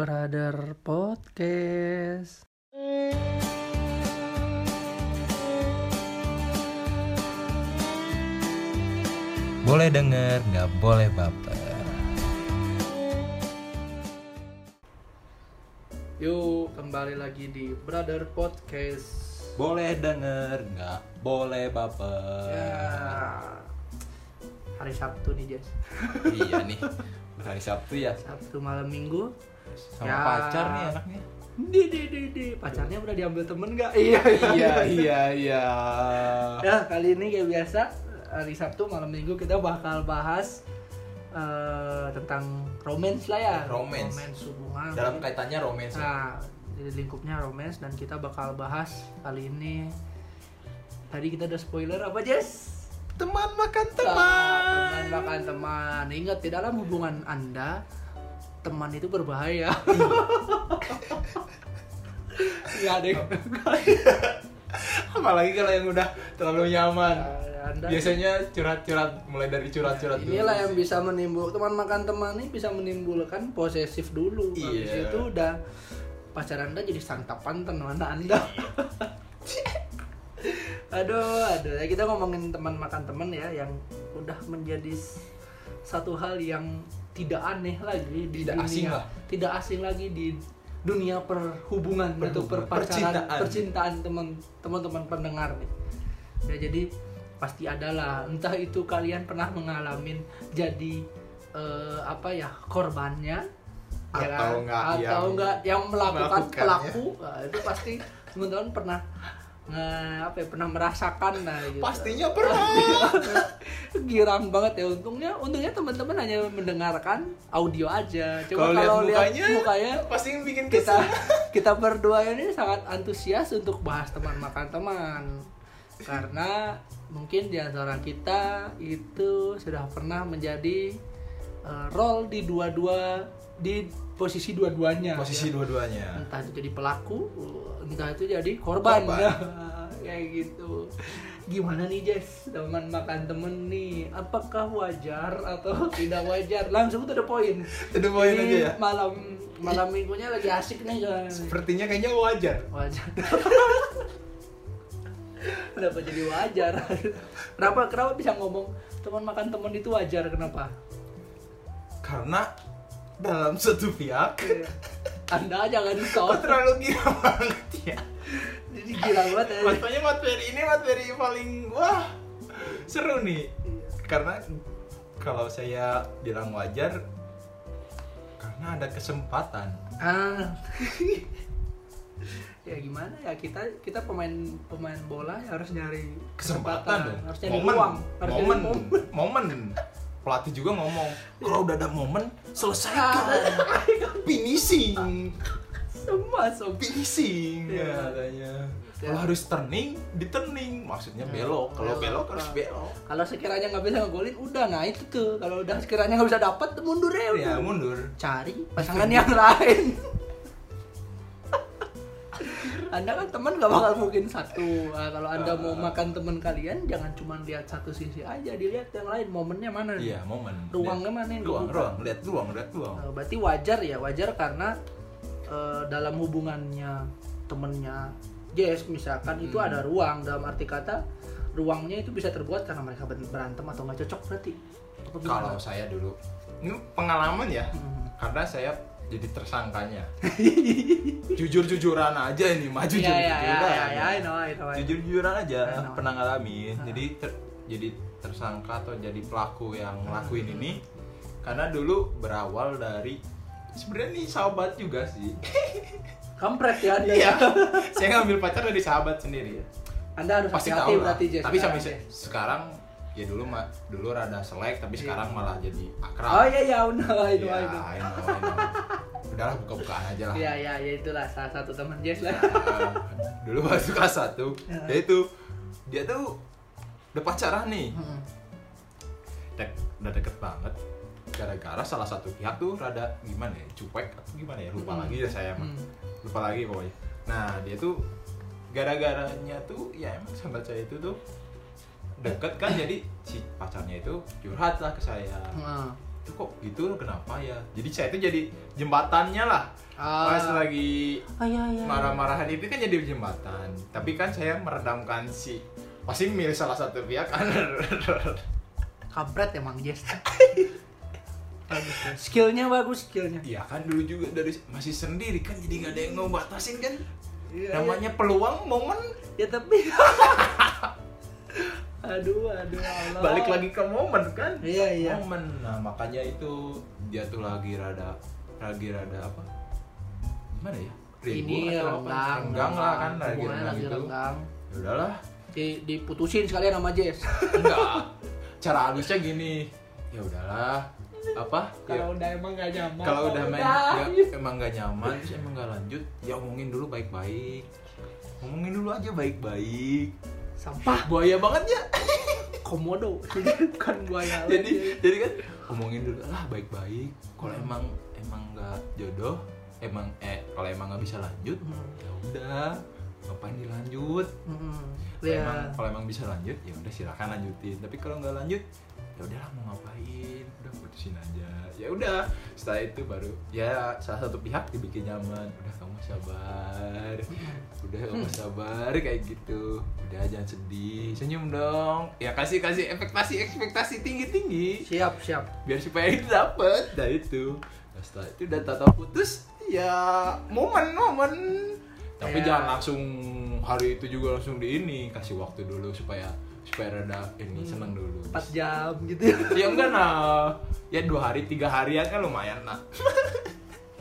Brother Podcast. Boleh denger, nggak boleh baper. Yuk, kembali lagi di Brother Podcast. Boleh denger, nggak boleh baper. Ya. Hari Sabtu nih, Jess. iya nih, hari Sabtu ya. Sabtu malam Minggu. Sama Ya. pacar nih anaknya. Di di di di. Pacarnya udah diambil temen gak? Iya, iya, iya, iya. Ya, kali ini kayak biasa hari Sabtu malam Minggu kita bakal bahas eh, tentang romance lah ya. Romance. hubungan. Dalam kaitannya romance ya. Nah, jadi lingkupnya romance dan kita bakal bahas kali ini. Tadi kita udah spoiler apa, Jess? Teman makan Ah, teman makan teman. Ingat di dalam hubungan Anda teman itu berbahaya. Iya deh. Apalagi kalau yang udah terlalu nyaman. Anda Biasanya curhat-curhat mulai dari curhat-curhat dulu. Inilah yang bisa menimbul teman makan teman ini bisa menimbulkan posesif dulu. Habis Iya. itu udah pacar Anda jadi santapan teman Anda. aduh, aduh. Ya, kita ngomongin teman makan teman ya yang udah menjadi satu hal yang tidak aneh lagi di Tidak dunia. asing lah. Tidak asing lagi di dunia perhubungan atau Perhubungan. perpacaran Percintaan. percintaan teman teman-teman pendengar nih. Ya jadi pasti adalah entah itu kalian pernah mengalami jadi eh, apa ya korbannya ya Atau kan? enggak atau yang enggak yang melakukan pelaku Nah, itu pasti teman-teman pernah nge- apa ya pernah merasakan nah gitu. Pastinya pernah. girang banget ya untungnya untungnya teman-teman hanya mendengarkan audio aja coba Kalau lihat mukanya, mukanya pasti bikin kita kita berdua ini sangat antusias untuk bahas teman makan teman karena mungkin di antara kita itu sudah pernah menjadi eh, role di dua-dua di posisi dua-duanya Posisi ya. dua-duanya. entah itu jadi pelaku entah itu jadi korban, Korban. kayak gitu. Gimana nih Jess? Teman makan temen nih apakah wajar atau tidak wajar? Langsung the point To the point Ini aja ya? malam malam minggunya lagi asik nih kan Sepertinya kayaknya wajar. wajar. Kenapa jadi wajar? Kenapa kenapa bisa ngomong teman makan temen itu wajar? Kenapa? Karena dalam satu pihak anda jangan stop terlalu gila banget ya. jadi gila banget ya Makanya materi ini materi paling wah seru nih. Karena kalau saya bilang wajar karena ada kesempatan. ah ya gimana ya kita kita pemain pemain bola ya harus nyari Kesempatan dong. harus nyari momen, uang harus nyari momen, momen. Pelatih juga ngomong, kalau udah ada momen Ah. selesaikan. Finishing. semua sob finishing Iya. ya katanya. Ya. Kalau harus turning, di turning. Maksudnya Ya, belok. Kalau belok. belok harus belok. kalau sekiranya nggak bisa ngegolin udah nah itu tuh kalau udah sekiranya nggak bisa dapat mundur ya Ya mundur. cari pasangan yang lain anda kan teman gak bakal mungkin satu Nah, kalau anda mau makan teman kalian jangan cuma lihat satu sisi aja dilihat yang lain momennya mana Iya momen. Ruangnya mana yang Ruang, kebuka? ruang. Lihat ruang, lihat ruang. Eh, berarti wajar ya wajar karena eh, dalam hubungannya temennya Jess misalkan itu Hmm. ada ruang dalam arti kata ruangnya itu bisa terbuat karena mereka ber- berantem atau nggak cocok berarti? Kalau saya dulu, ini pengalaman ya. Hmm. Karena saya jadi tersangkanya. Jujur-jujuran aja ini, mah Iya, iya, iya, jujur-jujuran. iya, know. Jujur-jujuran aja pernah ngalamin. Ah. Jadi ter- jadi tersangka atau jadi pelaku yang ngelakuin ini karena dulu berawal dari sebenarnya nih sahabat juga sih. kampret ya anda Iya. ya saya ngambil pacar dari sahabat sendiri ya. anda harus Pasti tahu berarti Jess Tapi sampai se- sekarang ya dulu mah dulu rada selek tapi Iya. sekarang malah jadi akrab. Oh iya iya udah I know, Ya, I know. I know, I know. Udahlah buka-bukaan aja lah. Iya iya ya itulah salah satu teman Jess lah. Nah, dulu waktu kelas 1 Ya. dia itu dia tuh udah pacaran nih Hmm. Dek, udah deket banget gara-gara salah satu pihak tuh rada gimana ya cuek atau gimana ya lupa Hmm. lagi ya saya mah Hmm. lupa lagi pokoknya nah dia tuh gara-garanya tuh ya emang sahabat saya itu tuh deket kan jadi si pacarnya itu curhat lah ke saya Nah, itu kok gitu kenapa ya jadi saya itu jadi jembatannya lah Ah. pas lagi Ah, iya, iya. marah-marahan itu kan jadi jembatan tapi kan saya meredamkan si pasti milih salah satu pihak kan Kampret emang Jess. ya. Skillnya bagus skillnya. Iya kan dulu juga dari masih sendiri kan jadi nggak ada yang ngebatasin kan Iya, namanya peluang momen Ya tapi. aduh, aduh Allah. balik lagi ke momen kan Iya, iya. momen nah makanya itu dia tuh lagi rada lagi rada apa gimana ya Ini atau apa? renggang, renggang lah kan lagi renggang lagi gitu renggang. Ya udahlah Di, diputusin sekalian sama Jess. enggak cara halusnya gini ya udahlah apa ya, Kalau udah emang gak nyaman. kalau udah main udah. nggak- emang gak nyaman terus emang gak lanjut ya omongin dulu baik-baik ngomongin dulu aja baik-baik Sampah buaya banget ya komodo. Bukan buaya. jadi lagi. jadi kan omongin dulu lah baik-baik kalau emang emang nggak jodoh emang eh kalau emang nggak bisa lanjut Hmm. ya udah ngapain dilanjut Hmm. kalau Ya. emang kalau emang bisa lanjut ya udah silakan lanjutin tapi kalau nggak lanjut ya udahlah mau ngapain? Udah putusin aja. Ya udah setelah itu baru ya salah satu pihak dibikin nyaman. Udah kamu sabar. Udah kamu sabar kayak gitu. Udah jangan sedih. Senyum dong. Ya kasih kasih ekspektasi ekspektasi tinggi tinggi Siap, siap. biar supaya itu dapet. Nah itu. Nah, setelah itu udah tahu putus ya momen momen. Tapi Ya. jangan langsung hari itu juga langsung di ini. Kasih waktu dulu supaya supaya rada ini seneng dulu. 4 jam gitu. Ya. enggak nah ya dua hari tiga harian kan lumayan lah.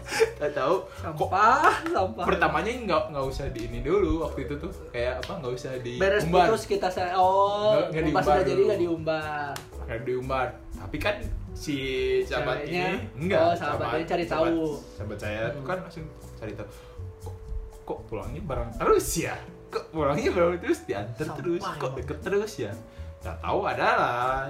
Gak tahu. Kok Sampah, sampah. pertamanya nggak nggak usah di ini dulu waktu itu tuh. Kayak apa nggak usah di beres umbar. putus kita saya oh Nggak- nggak diumbar udah jadi nggak diumbar Kayak diumbar tapi kan si sahabat Ceweknya, ini enggak oh, sahabatnya cari tahu. sahabat saya tuh Hmm. kan langsung cari tahu kok, kok pulangnya bareng terus ya kok pulangnya bareng terus diantar Sampah terus. kok emang. deket terus ya? Tak tahu adalah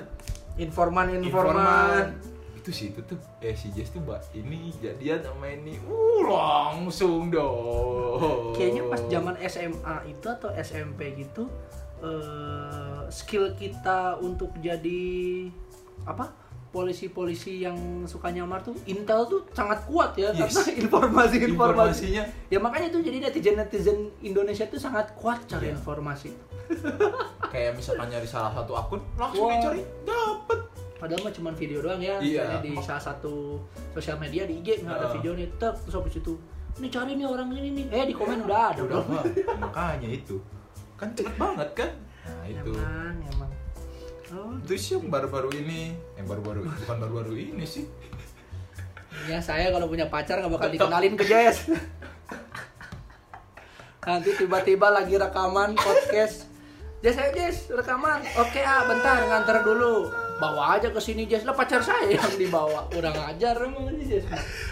informan informan. Itu sih itu tuh. Eh si Jess tuh mbak ini jadian sama ini. Uh langsung dong. Kayaknya pas zaman SMA itu atau SMP gitu eh, skill kita untuk jadi apa polisi-polisi yang suka nyamar tuh intel tuh sangat kuat ya Yes. karena informasi-informasi. Informasinya. Ya makanya tuh jadi netizen netizen Indonesia tuh sangat kuat cari Iya. informasi. Kayak misalkan nyari salah satu akun langsung Wah. dicari dapet. Padahal mah cuma video doang ya Iya. misalnya di salah satu sosial media di IG nggak ada Heeh. videonya tek terus habis itu ini cari nih orang ini nih. Eh di komen udah ada udah makanya itu. Kan cepet banget kan? Nah itu. Emang emang oh itu sih yang baru-baru ini. Yang baru-baru bukan baru-baru ini sih. Ya saya kalau punya pacar nggak bakal dikenalin ke Jess nanti tiba-tiba lagi rekaman podcast. Jess ayo Jess rekaman. Oke ah bentar nganter dulu. Bawa aja ke sini Jess. Lah pacar saya yang dibawa. Kurang ajar emang ini Jess.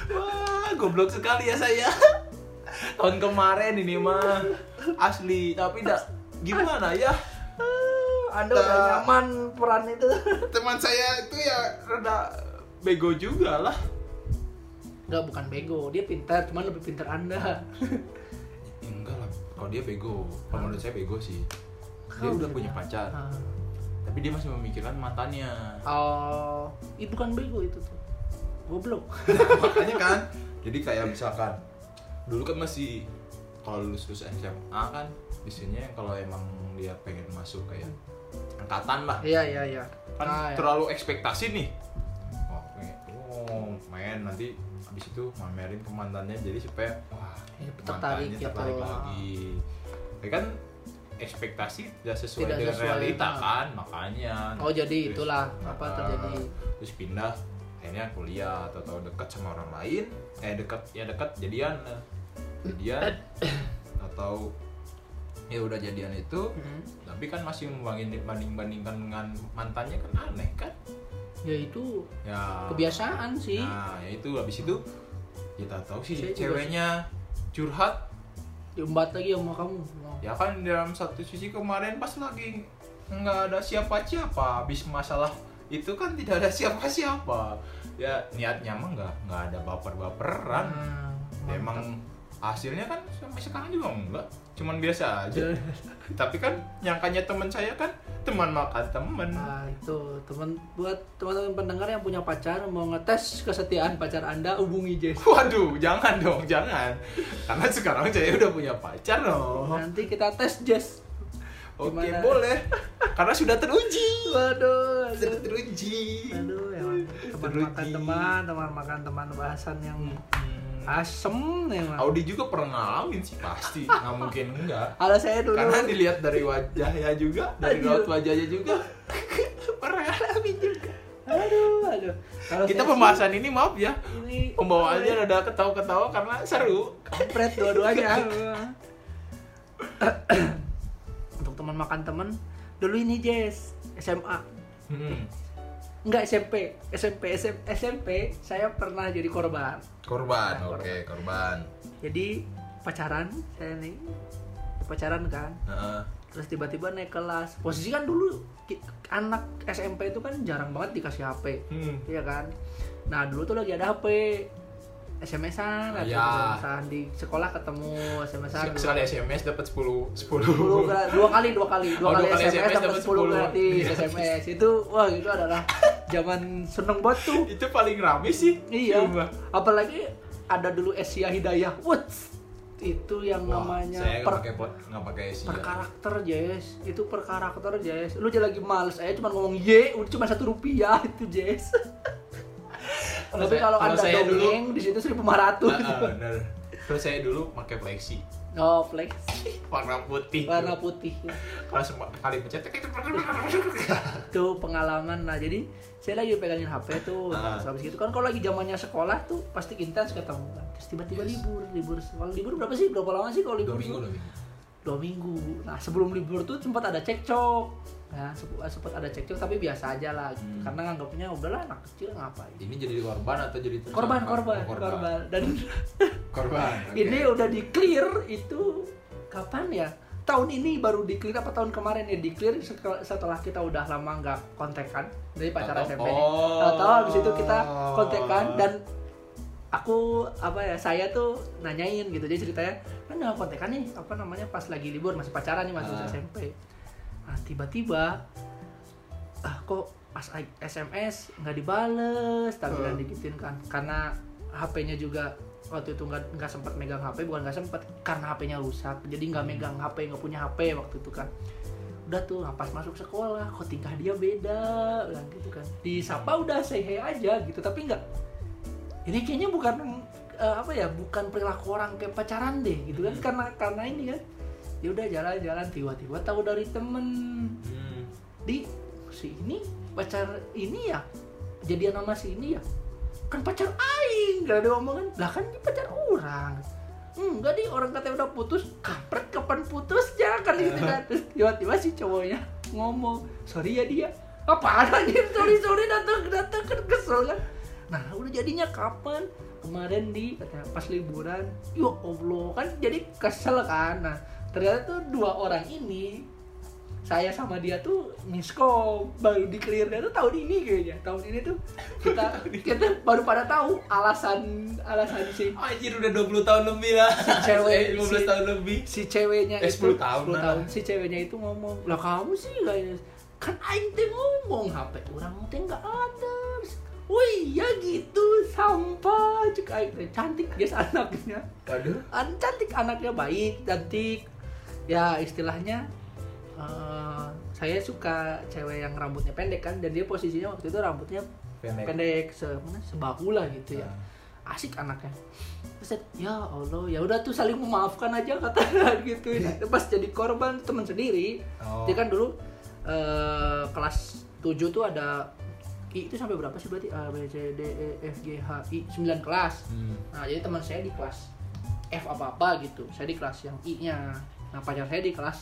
Wah goblok sekali ya saya. Tahun kemarin ini mah. Asli tapi dah gimana ya anda udah Nah. nyaman peran itu. Teman saya itu ya rada bego juga lah. Enggak bukan bego. Dia pintar cuman lebih pintar anda. Enggak lah. Kalau dia bego kalau menurut saya bego sih. Dia udah punya pacar. Ah. tapi dia masih memikirkan mantannya. Oh itu bukan bego itu tuh. Goblok. Makanya kan jadi kayak misalkan dulu kan masih kalau lulus lulus SMA kan biasanya kalau emang dia pengen masuk kayak angkatan lah iya iya iya kan Ah, ya. terlalu ekspektasi nih oh, oh main nanti habis itu mamerin ke mantannya jadi supaya wah Ya, tertarik mantannya gitu. tertarik lagi ya kan ekspektasi tidak sesuai Tidak dengan sesuai, realita nah. kan makanya Oh, jadi Terus, itulah apa ah, terjadi. terus pindah akhirnya kuliah atau tahu dekat sama orang lain eh dekat ya dekat jadian nah. jadian atau ya udah jadian itu Hmm. tapi kan masih membanding banding bandingkan dengan mantannya kan aneh kan? Ya itu ya. kebiasaan sih. Nah ya itu habis itu kita tahu sih Saya juga ceweknya curhat. Diumbat lagi sama kamu. Ya kan dalam satu sisi kemarin pas lagi nggak ada siapa-siapa habis masalah itu kan tidak ada siapa-siapa. Ya niatnya mah nggak nggak ada baper-baperan. Hmm, Ya, emang hasilnya kan sampai sekarang juga enggak cuman biasa aja tapi kan nyangkanya teman saya kan teman makan teman Nah itu teman buat teman-teman pendengar yang punya pacar mau ngetes kesetiaan pacar anda hubungi Jess. waduh jangan dong jangan karena sekarang saya udah punya pacar loh Nanti kita tes Jess. oke Gimana? boleh karena sudah teruji Waduh, sudah teruji aduh emang teman Teruji. makan teman, teman makan teman bahasan yang Hmm. Asem emang. Audi juga pernah ngalamin sih pasti. Nggak mungkin enggak. Kalau saya dulu. Karena dilihat dari wajahnya juga dari raut wajahnya juga. Pernah ngalamin juga. Aduh, aduh. Kalau kita pembahasan ini maaf ya. Sih, ini pembawaannya rada ketawa-ketawa karena seru. Kampret dua-duanya. Untuk teman makan teman, dulu ini Jess SMA Hmm. Enggak SMP, SMP, SMP, SMP saya pernah jadi korban. korban Nah, oke korban Jadi pacaran saya nih pacaran kan, Heeh. terus tiba-tiba naik kelas. Posisi kan dulu anak SMP itu kan jarang banget dikasih HP, Hmm. iya kan. Nah dulu tuh lagi ada HP, SMS-an, atau Ya. SMS-an di sekolah ketemu SMS-an. Se- sekali SMS dapat 10 10 10 gra- dua kali dua kali dua Oh, kali, dua kali SMS, SMS dapat dapat 10 10. gratis Iya. SMS itu wah itu adalah zaman seneng banget tuh itu paling rame sih Iya. Coba. Apalagi ada dulu Asia Hidayah. What? Itu yang Wah, namanya saya per, pakai pot pakai Asia per karakter, Jess. Itu per karakter, Jess. Lu aja lagi males, saya cuma ngomong ye, udah cuma satu rupiah itu, Jess. Kalau Tapi kalau kalau ada saya dulu- dongeng di situ 1500. Ah, ah, bener. Terus saya dulu pakai flexi Oh, flex warna putih. warna putih. Kalau semua kali pencet. Itu pengalaman. Nah, jadi saya lagi pegangin HP tuh. Ah. Terus habis gitu kan kalau lagi zamannya sekolah tuh pasti intens ketemu kan. Terus tiba-tiba Yes. libur, libur. Kalau libur berapa sih? Berapa lama sih kalau libur? Dua minggu dua minggu. dua minggu. Nah sebelum libur tuh sempat ada cekcok, ya sempat sempat ada cekcok tapi biasa aja lah, gitu. Hmm. karena nganggapnya udahlah anak kecil ngapain. Ini jadi korban atau jadi tersangka? Korban, korban, Oh, korban, dan Korban. oke. ini udah di clear itu kapan ya? Tahun ini baru di clear apa tahun kemarin ya di clear setelah, kita udah lama nggak kontekan dari pacar Tahu-tahu- SMP. Oh. Tahu-tahu habis itu kita kontekan dan aku apa ya saya tuh nanyain gitu jadi ceritanya kan udah kontekan nih apa namanya pas lagi libur masih pacaran nih masih Ah. SMP nah tiba-tiba ah kok SMS nggak dibales? Tapi kan Hmm. digituin kan. Karena HP-nya juga waktu itu nggak nggak sempat megang HP bukan nggak sempat karena HP-nya rusak. Jadi nggak Hmm. megang HP nggak punya HP waktu itu kan. Udah tuh nah, pas masuk sekolah kok tingkah dia beda? Bilang gitu kan. Disapa udah say hey aja gitu. Tapi nggak ini kayaknya bukan eh, apa ya bukan perilaku orang kayak pacaran deh gitu kan. Hmm. karena karena ini kan ya udah jalan-jalan tiba-tiba tahu dari temen. Hmm. di si ini pacar ini ya? Jadian sama si ini ya? Kan pacar aing gak ada omongan. Lah kan dia pacar orang. Enggak di orang katanya udah putus kampret kapan putusnya kan gitu kan Terus tiba-tiba si cowoknya ngomong sorry ya dia. Apa anjir sorry sorry datang datang kan kesel kan? Nah udah jadinya kapan? Kemarin di katanya pas liburan. Ya allah kan jadi kesel kan? Nah ternyata tuh dua orang ini saya sama dia tuh miskom baru di clear tuh tahun ini kayaknya tahun ini tuh kita kita baru pada tahu alasan alasan si Anjir udah 20 tahun lebih lah. cewek, Eh, 15 si- tahun lebih. si ceweknya Eh, itu 10 tahun 10 lah. tahun si ceweknya itu ngomong lah kamu sih guys kan aing teh ngomong HP orang teh nggak ada Wih ya gitu sampah cek aing cantik guys anaknya Waduh. An cantik anaknya baik cantik ya istilahnya eh, saya suka cewek yang rambutnya pendek kan dan dia posisinya waktu itu rambutnya Pendek. pendek se mana, sebahu lah gitu ya Nah. asik anaknya terus ya Allah ya udah tuh saling memaafkan aja kata gitu ya. pas jadi korban teman sendiri Oh. dia kan dulu eh, kelas 7 tuh ada I itu sampai berapa sih berarti A B C D E F G H I 9 kelas Hmm. Nah, jadi teman saya di kelas F apa-apa gitu. Saya di kelas yang I-nya. Nah, pacar saya di kelas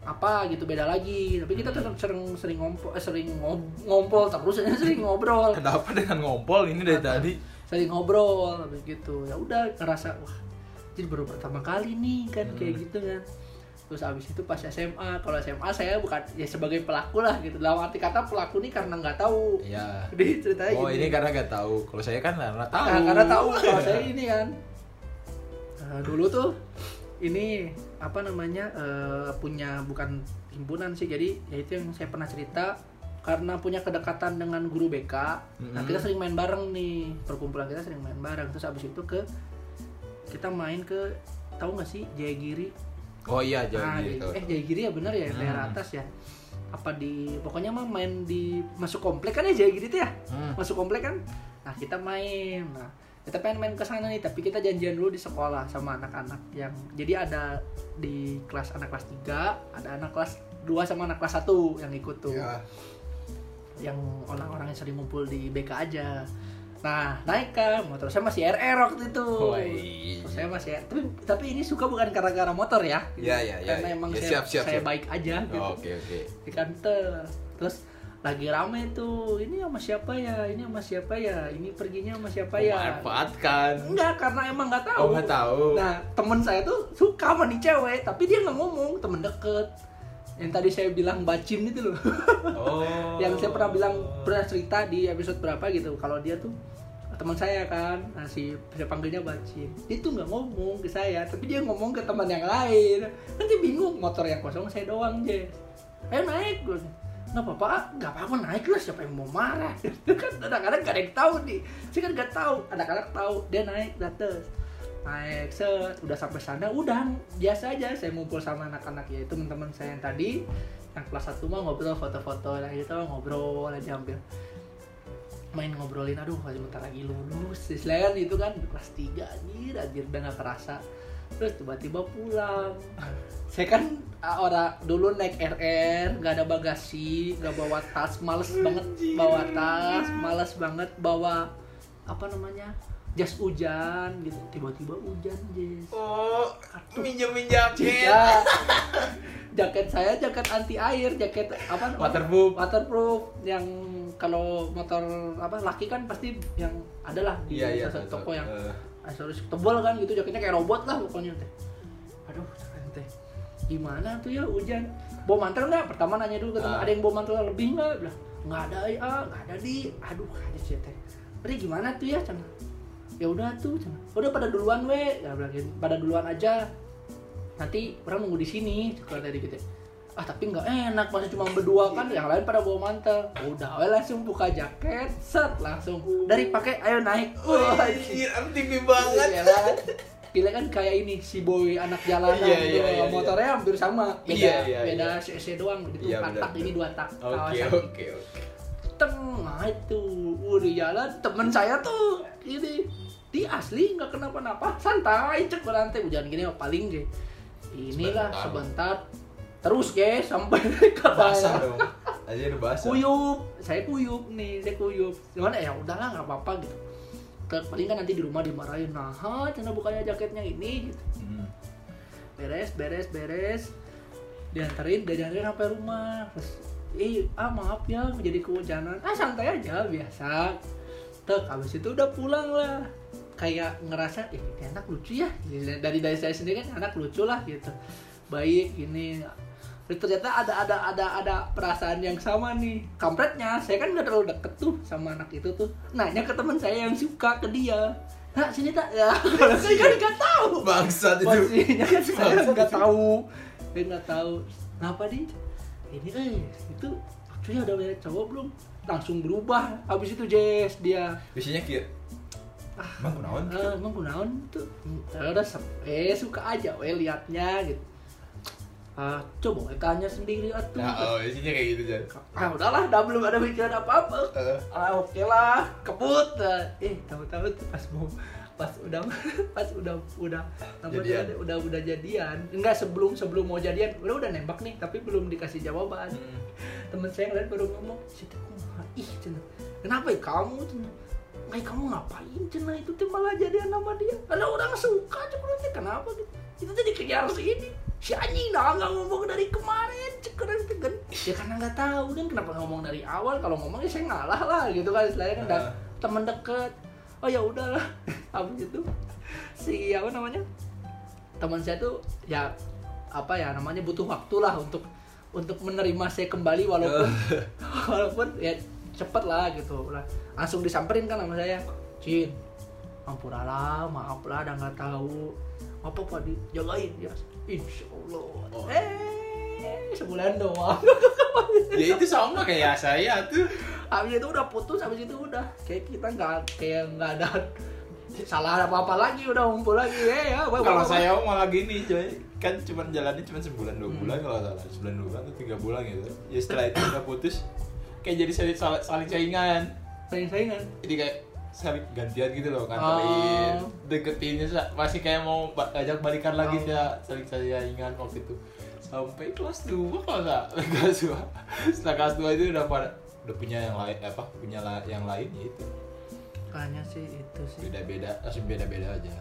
apa gitu beda lagi. Tapi kita tetap sering sering ngompol eh, sering ngob- ngompol terus sering ngobrol. Kenapa dengan ngompol ini dari Kenapa? tadi? Sering ngobrol habis gitu. Ya udah ngerasa wah, jadi baru pertama kali nih kan kayak Hmm. gitu kan. Terus abis itu pas SMA, kalau SMA saya bukan ya sebagai pelaku lah gitu. Dalam arti kata pelaku nih karena nggak tahu. Iya. Jadi ceritanya Oh gini. ini karena gak tahu. Kalau saya kan karena tahu. Nah, karena tahu kalau saya ini kan Nah, dulu tuh ini apa namanya eh, punya bukan himpunan sih jadi ya itu yang saya pernah cerita. Karena punya kedekatan dengan guru BK nah Mhm. kita sering main bareng nih perkumpulan kita sering main bareng. Terus abis itu ke kita main ke tahu nggak sih Jayagiri? Oh iya Nah, jadi gitu eh Jayagiri ya benar ya Hmm. daerah atas ya. Apa di pokoknya mah main di masuk komplek kan ya Jayagiri itu ya? Hmm. masuk komplek kan? Nah kita main. Nah kita pengen main ke sana nih tapi kita janjian dulu di sekolah sama anak-anak yang jadi ada di kelas anak kelas 3 ada anak kelas 2 sama anak kelas 1 yang ikut tuh Ya. yang orang-orang yang sering ngumpul di BK aja nah naik kan motor saya masih RR waktu itu. Motor saya masih tapi tapi ini suka bukan karena-karena motor ya Ya, ya, ya, karena ya. emang Ya, saya, siap, siap, saya siap. baik aja gitu Oh, Oke oke. di kantor terus lagi rame tuh. Ini sama siapa ya? Ini sama siapa ya? Ini perginya sama siapa ya? Memanfaatkan. enggak karena emang nggak tahu. Oh nggak tahu. nah temen saya tuh suka sama nih cewek tapi dia nggak ngomong temen deket. Yang tadi saya bilang bacin itu loh. Oh. yang saya pernah bilang pernah cerita di episode berapa gitu. Kalau dia tuh teman saya kan nah, si saya panggilnya bacin. Dia tuh nggak ngomong ke saya tapi dia ngomong ke teman yang lain. Nanti bingung motor yang kosong saya doang Jess. Ayo naik gue nggak apa-apa ah, nggak apa-apa naik lah siapa yang mau marah? Kan kadang-kadang gak ada yang tahu nih. Saya kan gak tahu anak-anak tahu dia naik dates naik set udah sampai sana udah. Biasa aja saya ngumpul sama anak-anak ya teman-teman saya yang tadi yang kelas satu mah ngobrol foto-foto lah gitu ngobrol aja hampir. Main ngobrolin aduh bentar lagi lulus. Istilahnya kan itu kan kelas 3 anjir anjir udah gak kerasa terus tiba-tiba pulang. Saya kan ah, orang dulu naik RR nggak ada bagasi nggak bawa tas males banget bawa tas males banget bawa apa namanya jas hujan gitu. Tiba-tiba hujan jas Oh, minjem minjem ya jaket saya jaket anti air jaket apa? Waterproof. waterproof. Yang kalau motor apa laki kan pasti yang adalah di iya. salah satu toko yang Eh, aksesoris tebal kan gitu jaketnya kayak robot lah pokoknya teh. Aduh teh. Gimana tuh ya hujan? Bawa mantel nggak? Pertama nanya dulu ke teman Ah. ada yang bawa mantel lebih nggak? Bilang nggak ada ya. Ah, nggak ada di. Aduh ada sih teh. Berarti gimana tuh ya cina ya udah tuh cina udah pada duluan we. Ya bilang gitu. pada duluan aja. Nanti orang nunggu di sini kalau tadi gitu ah tapi nggak enak masih cuma berdua kan yang lain pada bawa mantel. Udah we langsung buka jaket set langsung. Dari pakai ayo naik. Wah, anjir, MTV banget. Iya kan? Gila kan kayak ini si boy anak jalanan Iya, gitu. iya, iya, motornya hampir sama. Beda Iya, iya, beda iya. cc doang gitu. Benar, tak ini dua tak Oke oke oke. tengah itu. Udah jalan temen saya tuh ini. Di asli nggak kenapa-napa. Santai cek berantai hujan gini mah paling ge inilah Sebentar. sebentar terus ge sampai ke Basah bawah. dong. Aja udah basah. kuyup. Saya kuyup nih saya kuyup. Cuman ya udahlah nggak apa-apa gitu. Paling kan nanti di rumah dimarahin. Nah cina bukannya jaketnya ini gitu. Hmm. beres beres beres. Dianterin dia dianterin sampai rumah. Terus eh ah maaf ya menjadi kehujanan. Ah santai aja biasa. Tek habis itu udah pulang lah. Kayak ngerasa eh ini anak lucu ya. Dari dari saya sendiri kan anak lucu lah gitu. Baik ini Terus ternyata ada ada ada ada perasaan yang sama nih. Kampretnya saya kan nggak terlalu deket tuh sama anak itu tuh. Nanya ke teman saya yang suka ke dia. Nah sini tak ya kalau saya kan nggak tahu. Bangsat itu. posisinya kan saya nggak tahu. Saya nggak tahu. Kenapa di ini eh itu lucunya udah banyak cowok belum? Langsung berubah. Habis itu Jess dia. Biasanya kayak ah Bang kunaon? eh, emang kunaon tuh saya udah eh suka aja we liatnya gitu ah coba tanya sendiri atuh. Nah, oh, biasanya kayak gitu Jan. ah udahlah udah belum ada pikiran apa apa Eh, ah oke lah kebut. Eh tahu-tahu tuh pas mau pas udah pas udah udah Jadian. tuh, udah udah jadian. Enggak sebelum sebelum mau jadian udah udah nembak nih tapi belum dikasih jawaban. Hmm. temen saya ngeliat baru ngomong situ kumaha ih cina kenapa ya kamu cina Kayak kamu ngapain cina itu tuh malah jadian sama dia. Ada orang suka cuma kenapa gitu? Itu tadi kejar si ini si anjing dah nggak ngomong dari kemarin cekuran itu kan ya karena nggak tahu kan kenapa ngomong dari awal. Kalau ngomong ya saya ngalah lah gitu kan istilahnya kan Ah. teman deket oh ya udahlah. Habis itu si apa namanya? Teman saya tuh ya apa ya namanya butuh waktu lah untuk untuk menerima saya kembali walaupun walaupun ya cepet lah gitu. Lah langsung disamperin kan sama saya. Cin ampuralah maaf lah udah nggak tahu apa pak? Dijagain ya insya Allah Oh. eh sebulan doang. Ya itu sama kayak saya tuh. Habis itu udah putus habis itu udah. Kayak kita nggak kayak nggak ada salah apa apa lagi udah ngumpul lagi. Eh ya apa- kalau apa- saya malah gini coy. Kan cuma jalannya cuma sebulan dua Hmm. bulan kalau nggak salah. Sebulan dua bulan atau tiga bulan gitu. Ya setelah itu udah putus. Kayak jadi saling, saling, saling saingan. Saing saingan. Jadi kayak saling gantian gitu loh nganterin. Oh. deketinnya masih kayak mau ajak balikan lagi Oh. ya saling saingan waktu itu. Sampai kelas 2 kalau nggak kelas 2 setelah kelas 2 itu udah pada udah punya yang lain apa punya la- yang lain ya itu. Kayaknya sih itu sih. Beda beda langsung beda beda aja.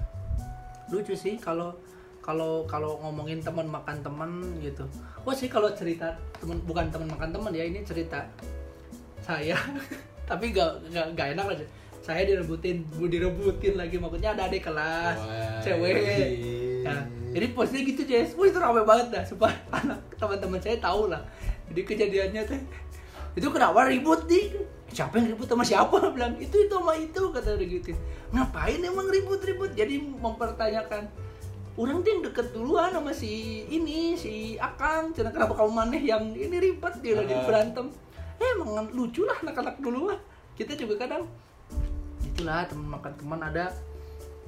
Lucu sih kalau kalau kalau ngomongin teman makan teman gitu. Wah sih kalau cerita teman bukan teman makan teman ya ini cerita saya. Tapi gak, gak, gak enak aja saya direbutin direbutin lagi maksudnya ada adik kelas Wah, cewek. ya, jadi posnya gitu Jess. Wah itu rame banget dah supaya anak teman-teman saya tahu lah. Jadi kejadiannya teh itu kenapa ribut nih? Siapa yang ribut sama siapa? Bilang itu itu sama itu kata dia gitu. Ngapain emang ribut-ribut? Jadi mempertanyakan orang tuh yang deket duluan sama si ini si Akang cina kenapa kamu maneh yang ini ribet? Dia lagi berantem. Eh emang lucu lah anak-anak dulu lah kita juga kadang itulah teman makan teman ada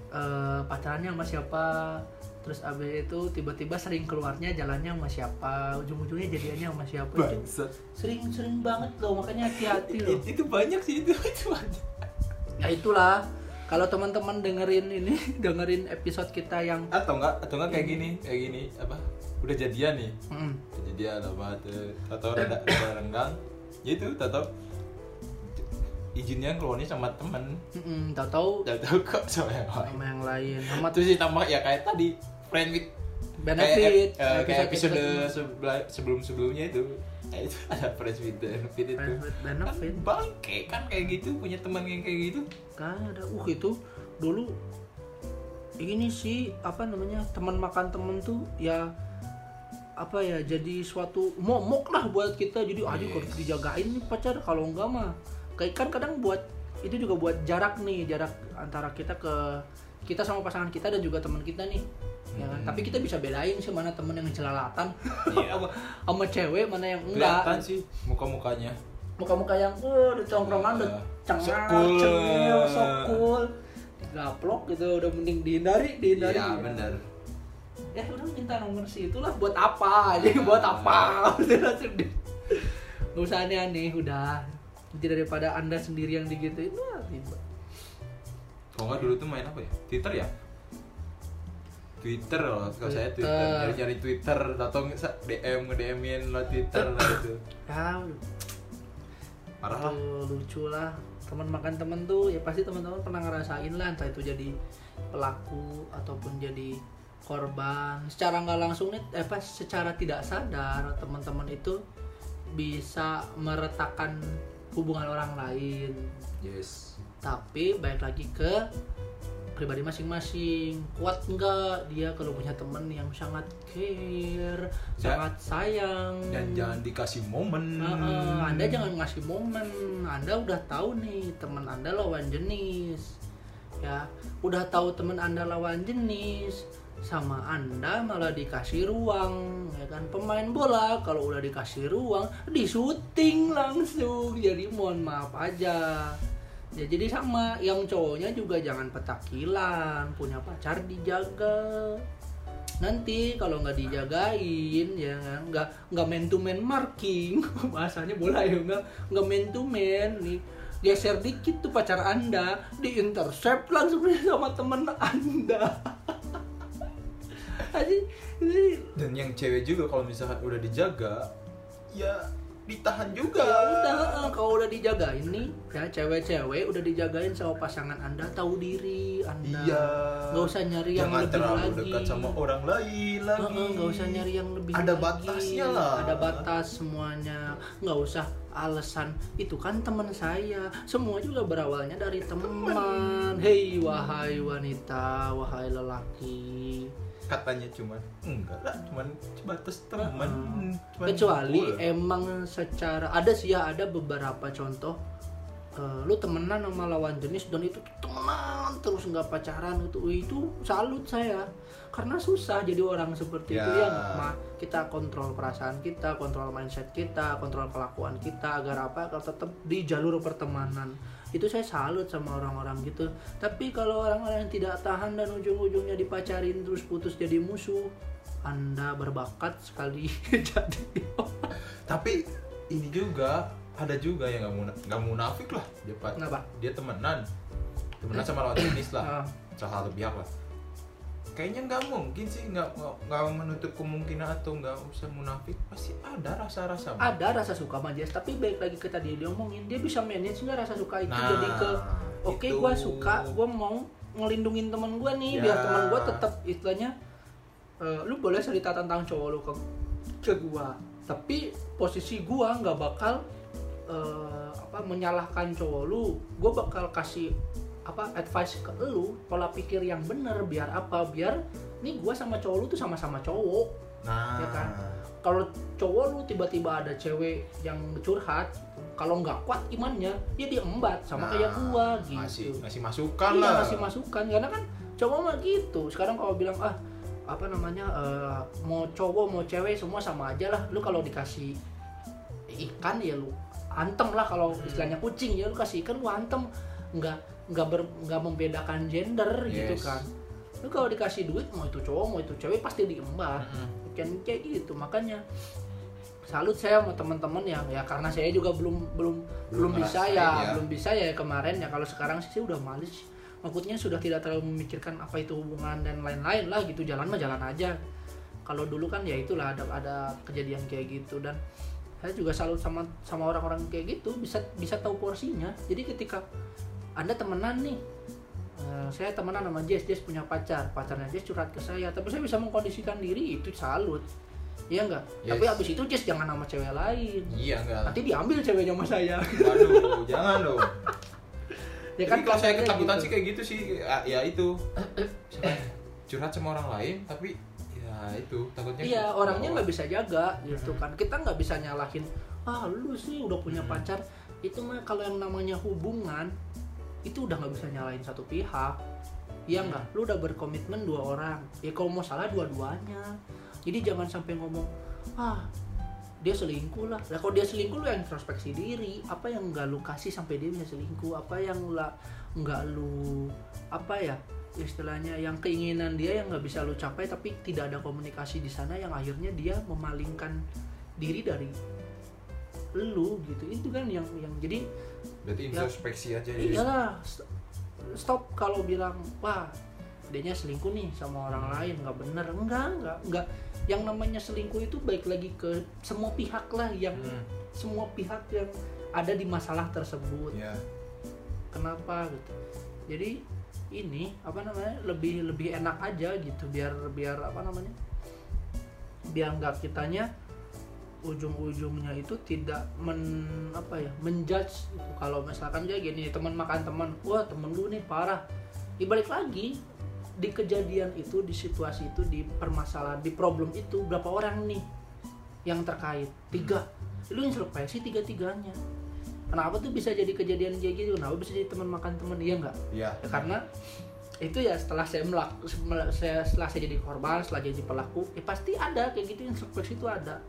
eh, pacarannya sama siapa. Terus abis itu tiba-tiba sering keluarnya jalannya sama siapa ujung-ujungnya jadiannya sama siapa. Itu Bangsat. sering-sering banget loh makanya hati-hati loh. It- itu banyak sih itu itu banyak. Ya itulah kalau teman-teman dengerin ini dengerin episode kita yang atau enggak atau enggak kayak gini kayak gini apa udah jadian nih. Mm, jadian apa atau rada rada renggang. Ya itu tahu izinnya keluarnya sama temen. Mm, tahu-tahu tahu. Kok sama yang lain. Sama yang lain. Sama terus sih tambah ya kayak tadi friend with benefit. kayak, eh, kayak episode, episode- sebelum sebelumnya itu. Kayak itu ada friends with benefit itu. Friends with kan benefit. bangke kan kayak gitu punya teman yang kayak gitu. Kan ada. Uh itu dulu ini sih apa namanya teman makan temen tuh ya apa ya jadi suatu momok lah buat kita. Jadi aja Yes. harus dijagain nih pacar kalau enggak mah kan kadang buat itu juga buat jarak nih jarak antara kita ke kita sama pasangan kita dan juga teman kita nih. Ya kan? Hmm. tapi kita bisa bedain sih mana temen yang celalatan Iya. sama, cewek mana yang kelihatan enggak sih muka mukanya muka-muka yang oh di tongkrongan udah Ah, cengar cengil sok cool gaplok gitu udah mending dihindari dihindari. Iya bener. Ya udah minta nomor sih itulah buat apa? Jadi buat apa? Udah langsung di nggak usah aneh-aneh udah daripada anda sendiri yang digituin wah ribet kalau nggak dulu tuh main apa ya? Twitter ya? Twitter loh, kalau saya Twitter, nyari-nyari Twitter, atau DM nge-DM-in lo Twitter lah itu ya Parah lah. Lucu lah. Teman makan temen tuh ya pasti teman-teman pernah ngerasain lah entah itu jadi pelaku ataupun jadi korban. Secara nggak langsung nih eh pas secara tidak sadar teman-teman itu bisa meretakkan hubungan orang lain. Yes. Tapi balik lagi ke pribadi masing-masing. Kuat nggak dia kalau punya temen yang sangat care Ya. sangat sayang? Dan jangan dikasih momen. Heeh, anda jangan ngasih momen. Anda udah tahu nih teman Anda lawan jenis. Ya udah tahu teman Anda lawan jenis sama Anda malah dikasih ruang ya kan? Pemain bola kalau udah dikasih ruang di syuting langsung. Jadi mohon maaf aja. Ya jadi sama yang cowoknya juga jangan petakilan punya pacar dijaga. Nanti kalau nggak dijagain ya kan? Nggak nggak man to man marking. Bahasanya bola ya nggak nggak man to man nih. Geser dikit tuh pacar anda di intercept langsung sama temen anda Dan yang cewek juga kalau misalkan udah dijaga Ya ditahan juga. Ya udah kalau udah dijagain nih ya cewek-cewek udah dijagain sama pasangan anda tahu diri anda. Iya. Nggak usah nyari yang Jangan lebih terlalu lagi. dekat sama orang lain lagi. Heeh, nggak usah nyari yang lebih Ada lagi. batasnya lah. ada batas semuanya. Nggak usah alasan. Itu kan teman saya. Semua juga berawalnya dari teman. Hei wahai wanita wahai lelaki Katanya cuman Enggak lah Cuman sebatas teman. Cuman kecuali bola. emang secara ada sih ya ada beberapa contoh eh, lu temenan sama lawan jenis dan itu temenan temenan terus nggak pacaran itu itu salut saya karena susah jadi orang seperti itu Ya. ya nggak? Ma, kita kontrol perasaan kita kontrol mindset kita kontrol kelakuan kita agar apa agar tetap di jalur pertemanan itu saya salut sama orang-orang gitu. Tapi kalau orang-orang yang tidak tahan dan ujung-ujungnya dipacarin terus putus jadi musuh anda berbakat sekali. Jadi tapi ini juga ada juga yang nggak muna- nggak munafik lah. Dia Kenapa? dia temenan. Temenan sama lawan jenis lah. Ah. salah satu pihak lah kayaknya nggak mungkin sih nggak nggak- menutup kemungkinan atau nggak usah munafik pasti ada rasa-rasa ada rasa suka sama tapi baik lagi ke tadi dia omongin dia bisa manage nggak rasa suka itu Nah, jadi ke oke itu. gua suka gua mau ngelindungin teman gua nih Ya. biar teman gua tetap istilahnya eh, lu boleh cerita tentang cowok lu ke ke gua tapi posisi gua nggak bakal eh, apa menyalahkan cowok lu gua bakal kasih apa advice ke lu pola pikir yang bener biar apa? Biar nih gua sama cowok lu tuh sama-sama cowok. Nah. Ya kan? kalau cowok lu tiba-tiba ada cewek yang curhat kalau nggak kuat imannya ya dia embat sama Nah, kayak gua gitu. ngasih ngasih masukan iya lah. kasih masukan. Karena kan cowok mah gitu. Sekarang kalau bilang ah apa namanya eh, mau cowok mau cewek semua sama aja lah. Lu kalau dikasih ikan ya lu antem lah kalau Hmm. istilahnya kucing ya lu kasih ikan lu antem. Nggak nggak ber nggak membedakan gender gitu Yes. kan. Lu kalau dikasih duit mau itu cowok mau itu cewek pasti diembat Mm-mm. kan kayak gitu. Makanya salut saya sama teman-teman yang ya karena saya juga belum belum belum, bisa ngerasain ya, ya. belum bisa ya kemarin. Ya kalau sekarang sih udah males. Maksudnya sudah tidak terlalu memikirkan apa itu hubungan dan lain-lain lah gitu. Jalan mah jalan aja. Kalau dulu kan ya itulah ada ada kejadian kayak gitu. Dan saya juga salut sama sama orang-orang kayak gitu. Bisa bisa tahu porsinya. Jadi ketika anda temenan nih. Eh, saya temenan sama Jess, Jess punya pacar, pacarnya Jess curhat ke saya, tapi saya bisa mengkondisikan diri itu salut, iya enggak? Yes. Tapi abis itu Jess jangan sama cewek lain, iya enggak nanti diambil ceweknya sama saya, waduh jangan dong. Ya kan kalau saya ketakutan gitu. sih kayak gitu sih. Ya, ya itu. Curhat sama orang lain tapi ya itu takutnya Iya orangnya nggak bisa jaga gitu kan, kita nggak bisa nyalahin, ah lu sih udah punya Hmm. pacar, itu mah kalau yang namanya hubungan itu udah nggak bisa nyalahin satu pihak, iya nggak? Lu udah berkomitmen dua orang, ya kalau mau salah dua-duanya, jadi jangan sampai ngomong, ah dia selingkuh lah. Lah kalau dia selingkuh lu yang introspeksi diri, apa yang nggak lu kasih sampai dia bisa selingkuh, apa yang lah nggak lu apa ya istilahnya yang keinginan dia yang nggak bisa lu capai tapi tidak ada komunikasi di sana yang akhirnya dia memalingkan diri dari lu gitu. Itu kan yang yang jadi berarti introspeksi aja ya. Iyalah st- stop kalau bilang wah dianya selingkuh nih sama orang lain. Nggak bener. Enggak enggak enggak yang namanya selingkuh itu baik lagi ke semua pihak lah yang Hmm, semua pihak yang ada di masalah tersebut. Ya kenapa gitu? Jadi ini apa namanya lebih lebih enak aja gitu. Biar biar apa namanya biar nggak kitanya ujung-ujungnya itu tidak men apa ya menjudge gitu. kalau misalkan kayak gini teman makan teman wah temen lu nih parah. Dibalik lagi di kejadian itu di situasi itu di permasalahan di problem itu berapa orang nih yang terkait? Tiga. Lu introspeksi tiga tiganya kenapa tuh bisa jadi kejadian kayak gitu? Kenapa bisa jadi teman makan teman? Iya nggak? Ya ya karena itu ya setelah saya melak setelah saya jadi korban setelah jadi pelaku ya pasti ada kayak gitu introspeksi itu ada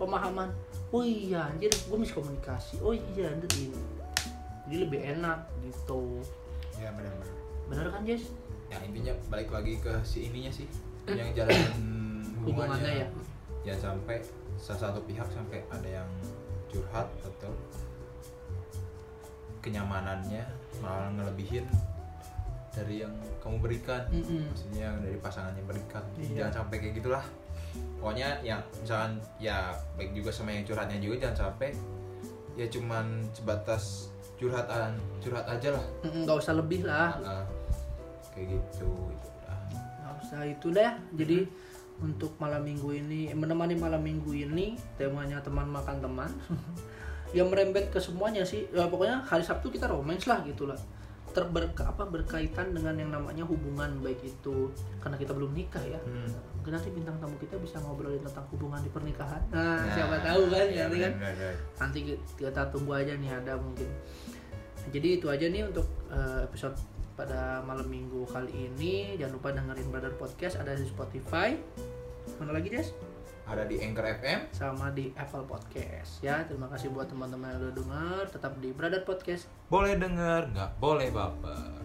pemahaman oh iya anjir gue miskomunikasi. Oh iya anjir ini. Jadi lebih enak gitu. Ya benar-benar bener kan Jess? Ya intinya balik lagi ke si ininya sih yang jalan hubungannya hubungannya. Ya jangan sampai salah satu pihak sampai ada yang curhat atau kenyamanannya malah ngelebihin dari yang kamu berikan. Mm-mm. maksudnya yang dari pasangannya berikan. Iya. jangan sampai kayak gitulah pokoknya yang misalkan ya baik juga sama yang curhatnya juga jangan sampai ya cuman sebatas curhatan curhat aja lah. Nggak usah lebih lah. Nah, kayak gitu itu udah. nggak usah itu ya. jadi untuk malam minggu ini menemani malam minggu ini temanya teman makan teman yang merembet ke semuanya sih. Ya pokoknya hari Sabtu kita romance lah gitulah terber apa berkaitan dengan yang namanya hubungan baik itu karena kita belum nikah ya. Hmm. Nanti bintang tamu kita bisa ngobrolin tentang hubungan di pernikahan nah, Nah, siapa tahu kan iya, nanti kan benar-benar. nanti kita tunggu aja nih ada mungkin jadi itu aja nih untuk eh, episode pada malam minggu kali ini. Jangan lupa dengerin Brother Podcast ada di Spotify. Mana lagi, Des? ada di Anchor FM Sama di Apple Podcast ya. Terima kasih buat teman-teman yang udah dengar. Tetap di Brother Podcast. boleh denger nggak boleh baper